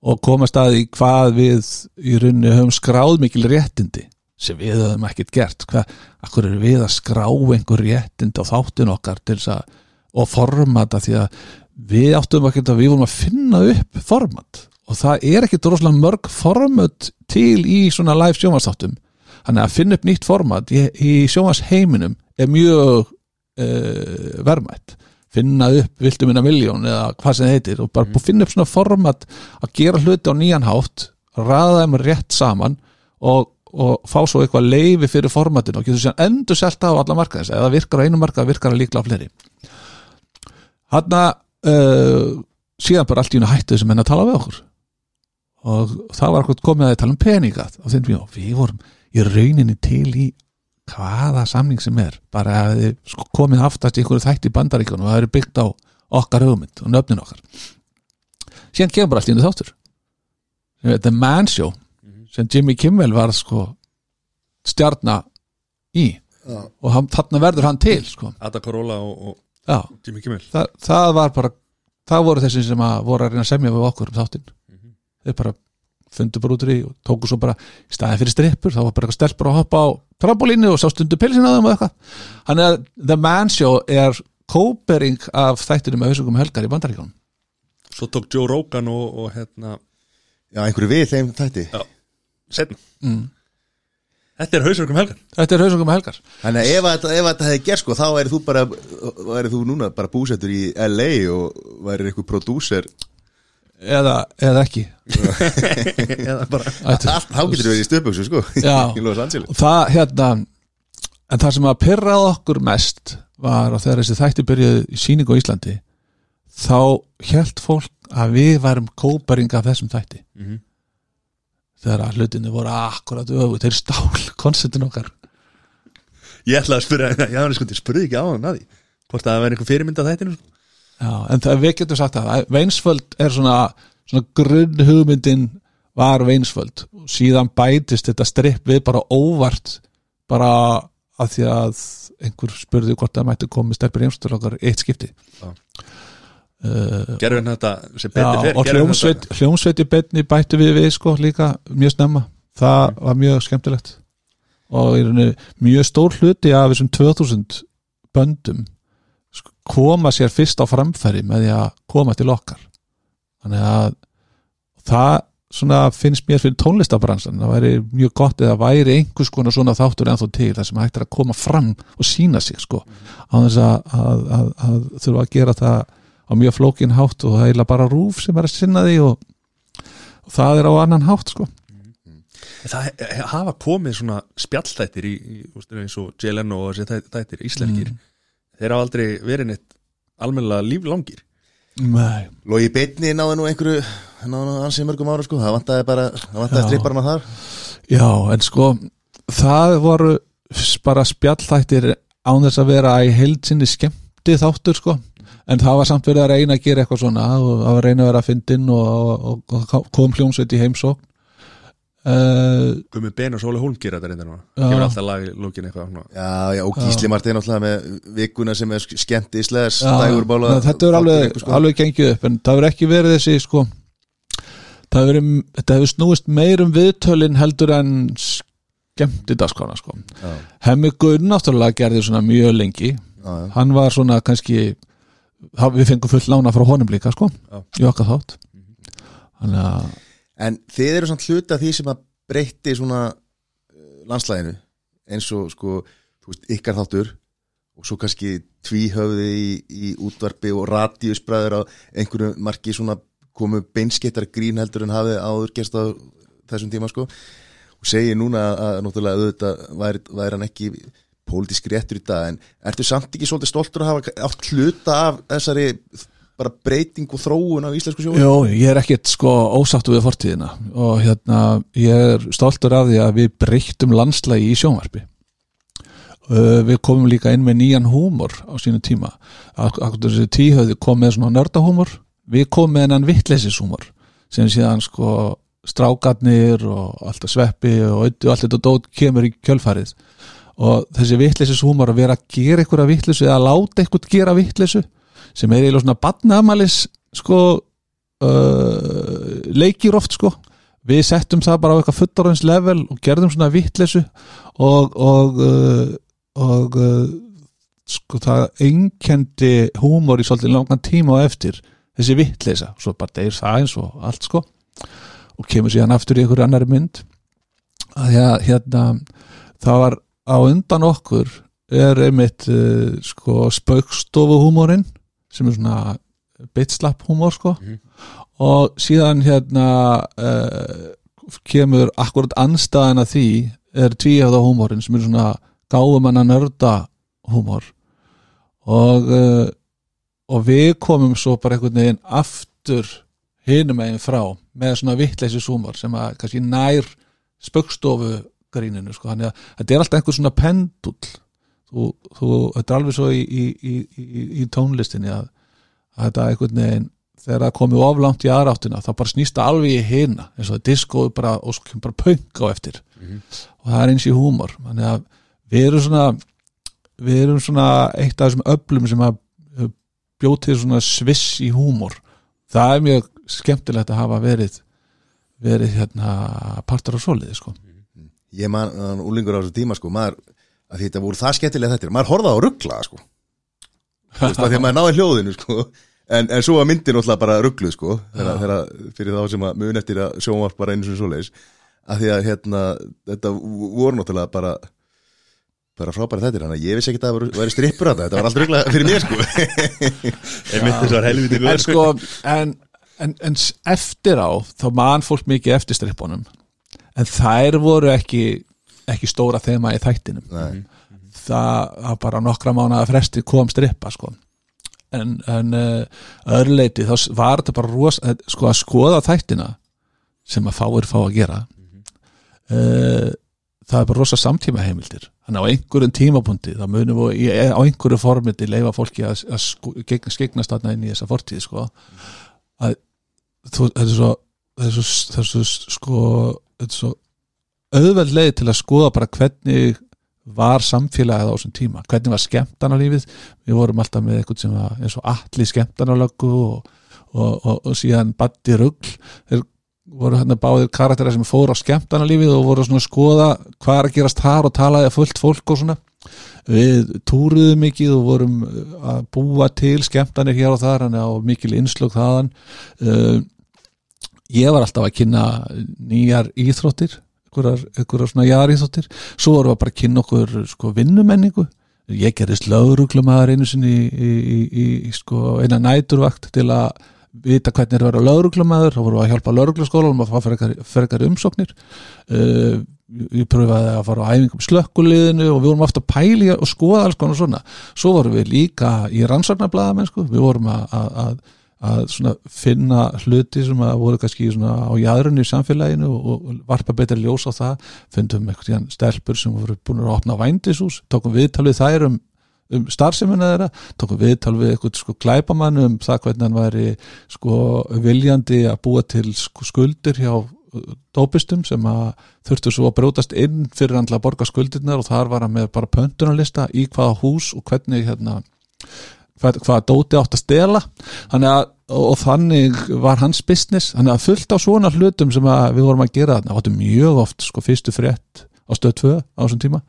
og komast að í hvað við í rauninni höfum skráð mikil réttindi sem við höfum ekkert gert. Hvað, akkur er við að skrá einhver réttindi á þáttin okkar til þess að og formata? Því að við áttum ekkert að við vorum að finna upp format og það er ekkert rosalega mörg format til í svona live sjónvarsþáttum þannig að finna upp nýtt format í, í sjónvarsheiminum er mjög uh, verðmætt. Finna upp viltu minna miljón eða hvað sem heitir og bara mm. finna upp svona format að gera hluti á nýjan hátt ræða þeim rétt saman og, og fá svo eitthvað leifi fyrir formatinu og getur sér endur selta á alla markaðins eða virkar á einu markað virkar að líkla á fleiri. Hann uh, síðan bara allt í unna hættu þessum menn að tala við okkur og það var eitthvað komið að tala um peninga og við vorum í rauninni til í hvaða samning sem er. Bara að þið sko komið aftast í einhverju þætti í bandaríkjunum og það eru byggt á okkar hugmynd og nöfnin okkar. Síðan kemur bara allt í unni þáttur. Sem The Man Show sem Jimmy Kimmel var sko stjarna í. Já. og hann, þarna verður hann til sko. Ada Corolla og, og Jimmy Kimmel. Það, það var bara það voru þessi sem að voru að reyna að semja við okkur um þáttinn þeir bara fundu bara út í og tóku svo bara í staðin fyrir strippur, þá var bara eitthvað stelpur að hoppa á trambolínu og sá stundu pilsin á þeim og eitthvað. Þannig að The Man Show er kópering af þættinum með hausungum helgar í bandaríkjónum Svo tók Joe Rogan og, og hérna Já, einhverju við þeim þætti. Já, setna Þetta er hausverkum helgar. Þetta er hausungum helgar. Þannig að ef, að- ef að þetta hefði gert sko þá væri þú bara væri þú núna bara búsettur í LA og væri einhver prodúser eða, eða ekki. Eða bara. Þá getur þú verið í stöðbuksu sko í Los Angeles. Og það hérna en það sem að pyrraði okkur mest var að þegar þessi þætti byrjuði í síningu á Íslandi þá held fólk að við værum kóparing af þessum þætti. Mhm. þegar að hlutinni voru akkurat öfu, þeir stál konceptin okkar. Ég ætlaði að spyrja, já, hann sko, ég spurði ekki á hann að því Hvort að það væri einhver fyrirmynd að þættinu sko. Já, en það við getum sagt að Veinsföld er svona, svona grunn hugmyndin var Veinsföld. Og síðan bætist þetta stripp við bara óvart bara að því að einhver spurði hvort það mætti komið stelpur heimstur okkar eitt skipti. Já. uh, Gerðu hann þetta sem betur fer og hann hljómsveit, þetta- hljómsveit í betni bættu við við sko líka mjög snemma. Það var mjög skemmtilegt. Og mjög stór hluti af þessum 2000 böndum koma sér fyrst á framfæri með því að koma til okkar. Þannig að það svona finnst mér fyrir tónlistabransan það væri mjög gott eða væri einhvers konar svona þáttur ennþá til þar sem hægt er að koma fram og sína sig sko. Á þess að, að, að, að þurfa að gera það á mjög flókin hátt og það er bara rúf sem er að sinna því og, og það er á annan hátt sko. Það hafa komið svona spjallþættir í, í eins og JLN og þessi þættir, íslenskir Þeir hafa aldrei verið neitt almennilega líflangir. Nei. Logi Beitni náði nú einhverju náði nú ansið mörgum ára sko. Það vantaði bara, það vantaði Já. stripparna þar. Já, en sko það voru bara spjallþættir án þess að vera í heildsinni skemmti þáttur sko. En það var samt verið að reyna að gera eitthvað svona og það var að reyna að vera að fyndin og, og, og kom hljómsveit í heimsókn. uh, Gumi Ben og Sóli Hólm gera þetta reynda núna. Gefur alltaf lag í lókin eitthvað svona. Já, já, og Gísli Martin náttúrulega með vikuna sem er skemmt í Nei, þetta er alveg, sko. alveg gengið upp en það hefur ekki verið þessi sko það hefur, verið- þetta hefur snúist meir um viðtölin heldur en skemmti dagskrána sko Já, Hemmi Gunn náttúrulega gerði svona mjög lengi já, já. hann var svona kannski við fengum full lána frá honum líka sko í okkar þátt þannig að En þið eru samt hluti af því sem að breytti svona uh, landslæginu eins og sko, þú veist, ykkar þáttur og svo kannski tvíhöfði í, í útvarpi og radíusbræður á einhverju marki svona komu beinskettar grín heldur en hafið áður gerst á þessum tíma sko. Og segir núna að náttúrulega auðvitað væri, væri hann ekki pólitísk réttur í dag en ertu samt ekki svolítið stoltur að hafa átt hluta af þessari bara breyting og þróun á íslensku sjóðu? Jó, ég er ekkert sko ósáttu við fortíðina og hérna ég er stoltur af því að við breyttum landslægi í sjónvarpi. Uh, við komum líka inn með nýjan húmor á sínu tíma. Akkur þessi tíhauði kom með svona nördahúmor við komum með hennan vittleysishúmor sem síðan sko strákarnir og alltaf sveppi og allt þetta dót kemur í kjölfarið. Og þessi vittleysishúmor að vera að gera eitthvað vittleysu eða láta eitthvað gera vittleysu sem er eiginlega svona badnaðamalis sko uh, leikir oft sko. Við settum það bara á eitthvað fullorðins level og gerðum svona vittlesu og og, uh, og uh, sko það einkendi húmor í svolítið langan tíma á eftir þessi vittlesa, svo bara deyr það eins og allt sko. Og kemur síðan aftur í einhverju annari mynd. Að að hérna það var á undan okkur er einmitt uh, sko spaukstofuhúmorinn sem er svona bitslapp húmor sko. Og síðan hérna uh, kemur akkurat anstæðan að því er tvíhjáða húmorinn sem er svona gáfumanna nörda húmor. Og uh, og við komum svo bara einhvern veginn aftur hinum meginn frá með svona vittleysis húmor sem að kannski nær spöggstofu gríninu sko, þannig að þetta er alltaf einhver svona pendull þú, þú, þetta er alveg svo í, í, í, í, tónlistinni að, að þetta einhvern veginn þegar það komið oflangt í aðráttina þá bara snýst það alveg í hina eins og það disko bara, og svo kemur bara punk á eftir. Og það er eins í húmor við erum svona við erum svona eitt af þessum öflum sem að bjóð til svona sviss í húmor. Það er mjög skemmtilegt að hafa verið verið hérna partur á soliði sko. Ég man, man úlingur á þessu tíma sko, maður, að þetta voru það skemmtilega þetta maður horfði á ruggla sko. Þú veist, að því að maður náði hljóðinu sko. En, en svo var myndin alltaf bara ruggluð sko fyrir þá sem að mun eftir að sjónvarp bara einu sem svoleiðis. Að því að hérna, þetta voru náttúrulega bara bara frábæra þetta, þannig að ég vissi ekki að það væri- strippur að þetta var allt ruggla fyrir mér sko. Einmitt þess var helviti en góð sko. en, en, en eftir á þá man fólk mikið eftir strippunum. En þær voru ekki ekki stóra þema í þættinum. Nei. það var bara nokkra mánuða fresti kom strippa sko. En, en uh, öðruleiti þá var þetta bara ros, eh, sko að skoða þættina sem að fáir fá að gera. Uh, það er bara rosa samtíma heimildir þannig á einhverjum tímapunkti þá munum við í- á einhverju formiti leifa fólki að, að sko, gegn, skegnast þarna inn í þessa fortíð sko. Að þú, þetta er svo þetta er svo, þetta er svo sko þetta er svo auðveld leið til að skoða bara hvernig var samfélagið á þessum tíma. Hvernig var skemmtanalífið? Við vorum alltaf með eitthvað sem var eins og allir skemmtanalöggu og, og, og, og síðan Batti Rugl. Þeir voru hérna báðir karakterar sem fóru á skemmtanalífið og voru svona að skoða hvað er að gerast þar og talaði að fullt fólk og svona. Við túruðum mikið og vorum að búa til skemmtanir hér og þar að mikil innslög þaðan. Uh, ég var alltaf að kynna nýjar íþróttir einhverjar, svona jaríþóttir svo vorum við bara að kynna okkur sko, vinnumenningu. Ég gerist lögruglumæður einu sinni í, í, í, í sko, eina næturvakt til að vita hvernig er að vera lögruglumæður þá vorum við að hjálpa lögreglaskólanum að frekar, frekar umsóknir. Uh, ég pröfaði að fara á æfingum slökkuliðinu og við vorum ofta að pæli og skoða alls konar svona. Svo vorum við líka í rannsóknarblaðamennsku. Við vorum að, að, að finna hluti sem að voru kannski á jæðrunni í samfélaginu og, varpa betur ljós á það. Fundum eitthvað stelpur sem voru búin að opna vændishús, tókum viðtal við þær um, um starfseminna þeirra tókum viðtal við eitthvað sko glæpamann um það hvernig hann væri sko viljandi að búa til sko skuldir hjá uh, dópistum sem að þurftu svo að brótast inn fyrir að borga skuldirnar og þar var hann með bara pöntunarlista í hvaða hús og hvernig hérna hvað, hvað Dóti átt að stela. Að, og, þannig var hans business, þannig að fullt á svona hlutum sem við vorum að gera þarna, áttum mjög oft sko fyrstu frétt á stöð 2 á þessum tíma.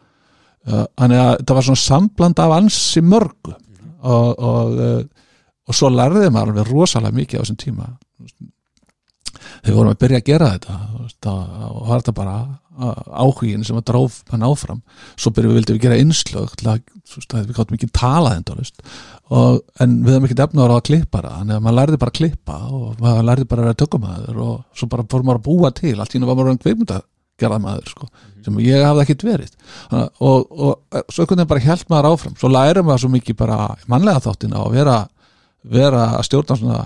Uh, þannig að það var svona sambland af ansi mörgu. Og, og, uh, og svo lærði maður alveg rosalega mikið á þessum tíma þegar við vorum að byrja að gera þetta þá- var þetta bara áhugin sem að dróf hann áfram. Svo byrjum við gera að, veist, að við gáttum ekki talað en við höfum ekki efnaður á að klippa það þannig að maður lærði bara að klippa og maður lærði bara að vera tökumæður og svo bara fór maður að búa til allt í hennu var maður en kveimunda gerðamaður sko, sem ég hafði ekkit verið. Að- og, og, og svo einhvern veginn bara held maður áfram. Svo lærum maður svo mikið bara mannlega þáttina og vera, vera að stjórna svona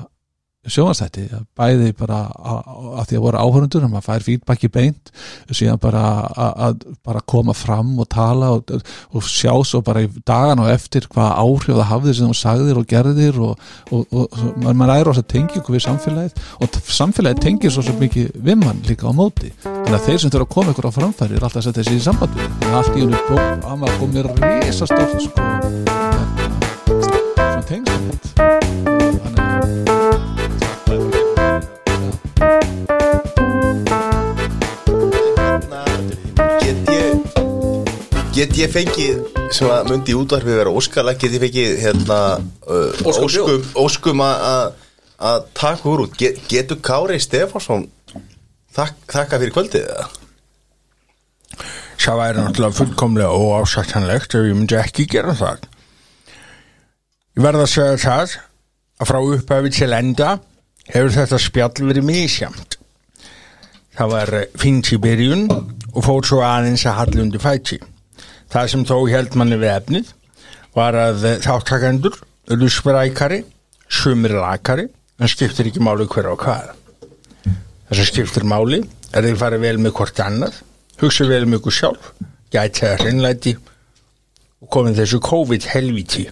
sjónastætti bæði bara að, því að voru áhörundur að maður fær feedbacki beint síðan bara að, bara koma fram og tala og, og sjá svo bara í dagan og eftir hvaða áhrif það hafði sem þú sagðir og gerðir og, og, og, maður, æður á þess að tengja ykkur við samfélagið og samfélagið tengir svo, mikið við mann líka á móti. Þannig að þeir sem þurfa að koma ykkur á framfæri er alltaf að setja þessi í samband við að allt í hennu kom að maður komið risastórt sko, svona tengslamynd þannig að Get ég Get ég fengið sem að myndi í útvarfið vera óskalag get ég fengið hérna uh, Óskum óskum, óskum að- að taka úr út get, getur Kári Stefánsson þak, þakka fyrir kvöldið eða? Það væri náttúrulega fullkomlega óásættanlegt ef ég myndi ekki gera það. Ég verð að segja það að frá upphafi til enda hefur þetta spjall verið misjamt. Það var eh, fínt í byrjun og fór svo aðeins að halla undir fæti. Það sem þó held manni við efnið var að eh, þáttakendur eru sprækari, sumir lakari, en skiptir ekki máli hver á hvað. Það sem skiptir máli er þið farið vel með hvort annað, hugsa vel með ykkur sjálf, gæti það hreinlæti og komið þessu COVID helviti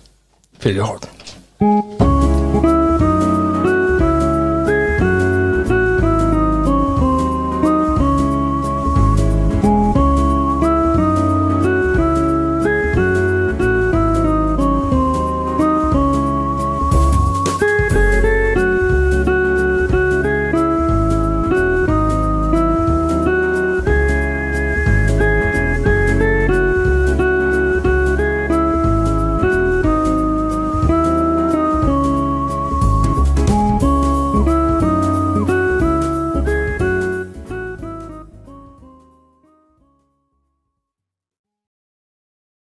fyrir horn.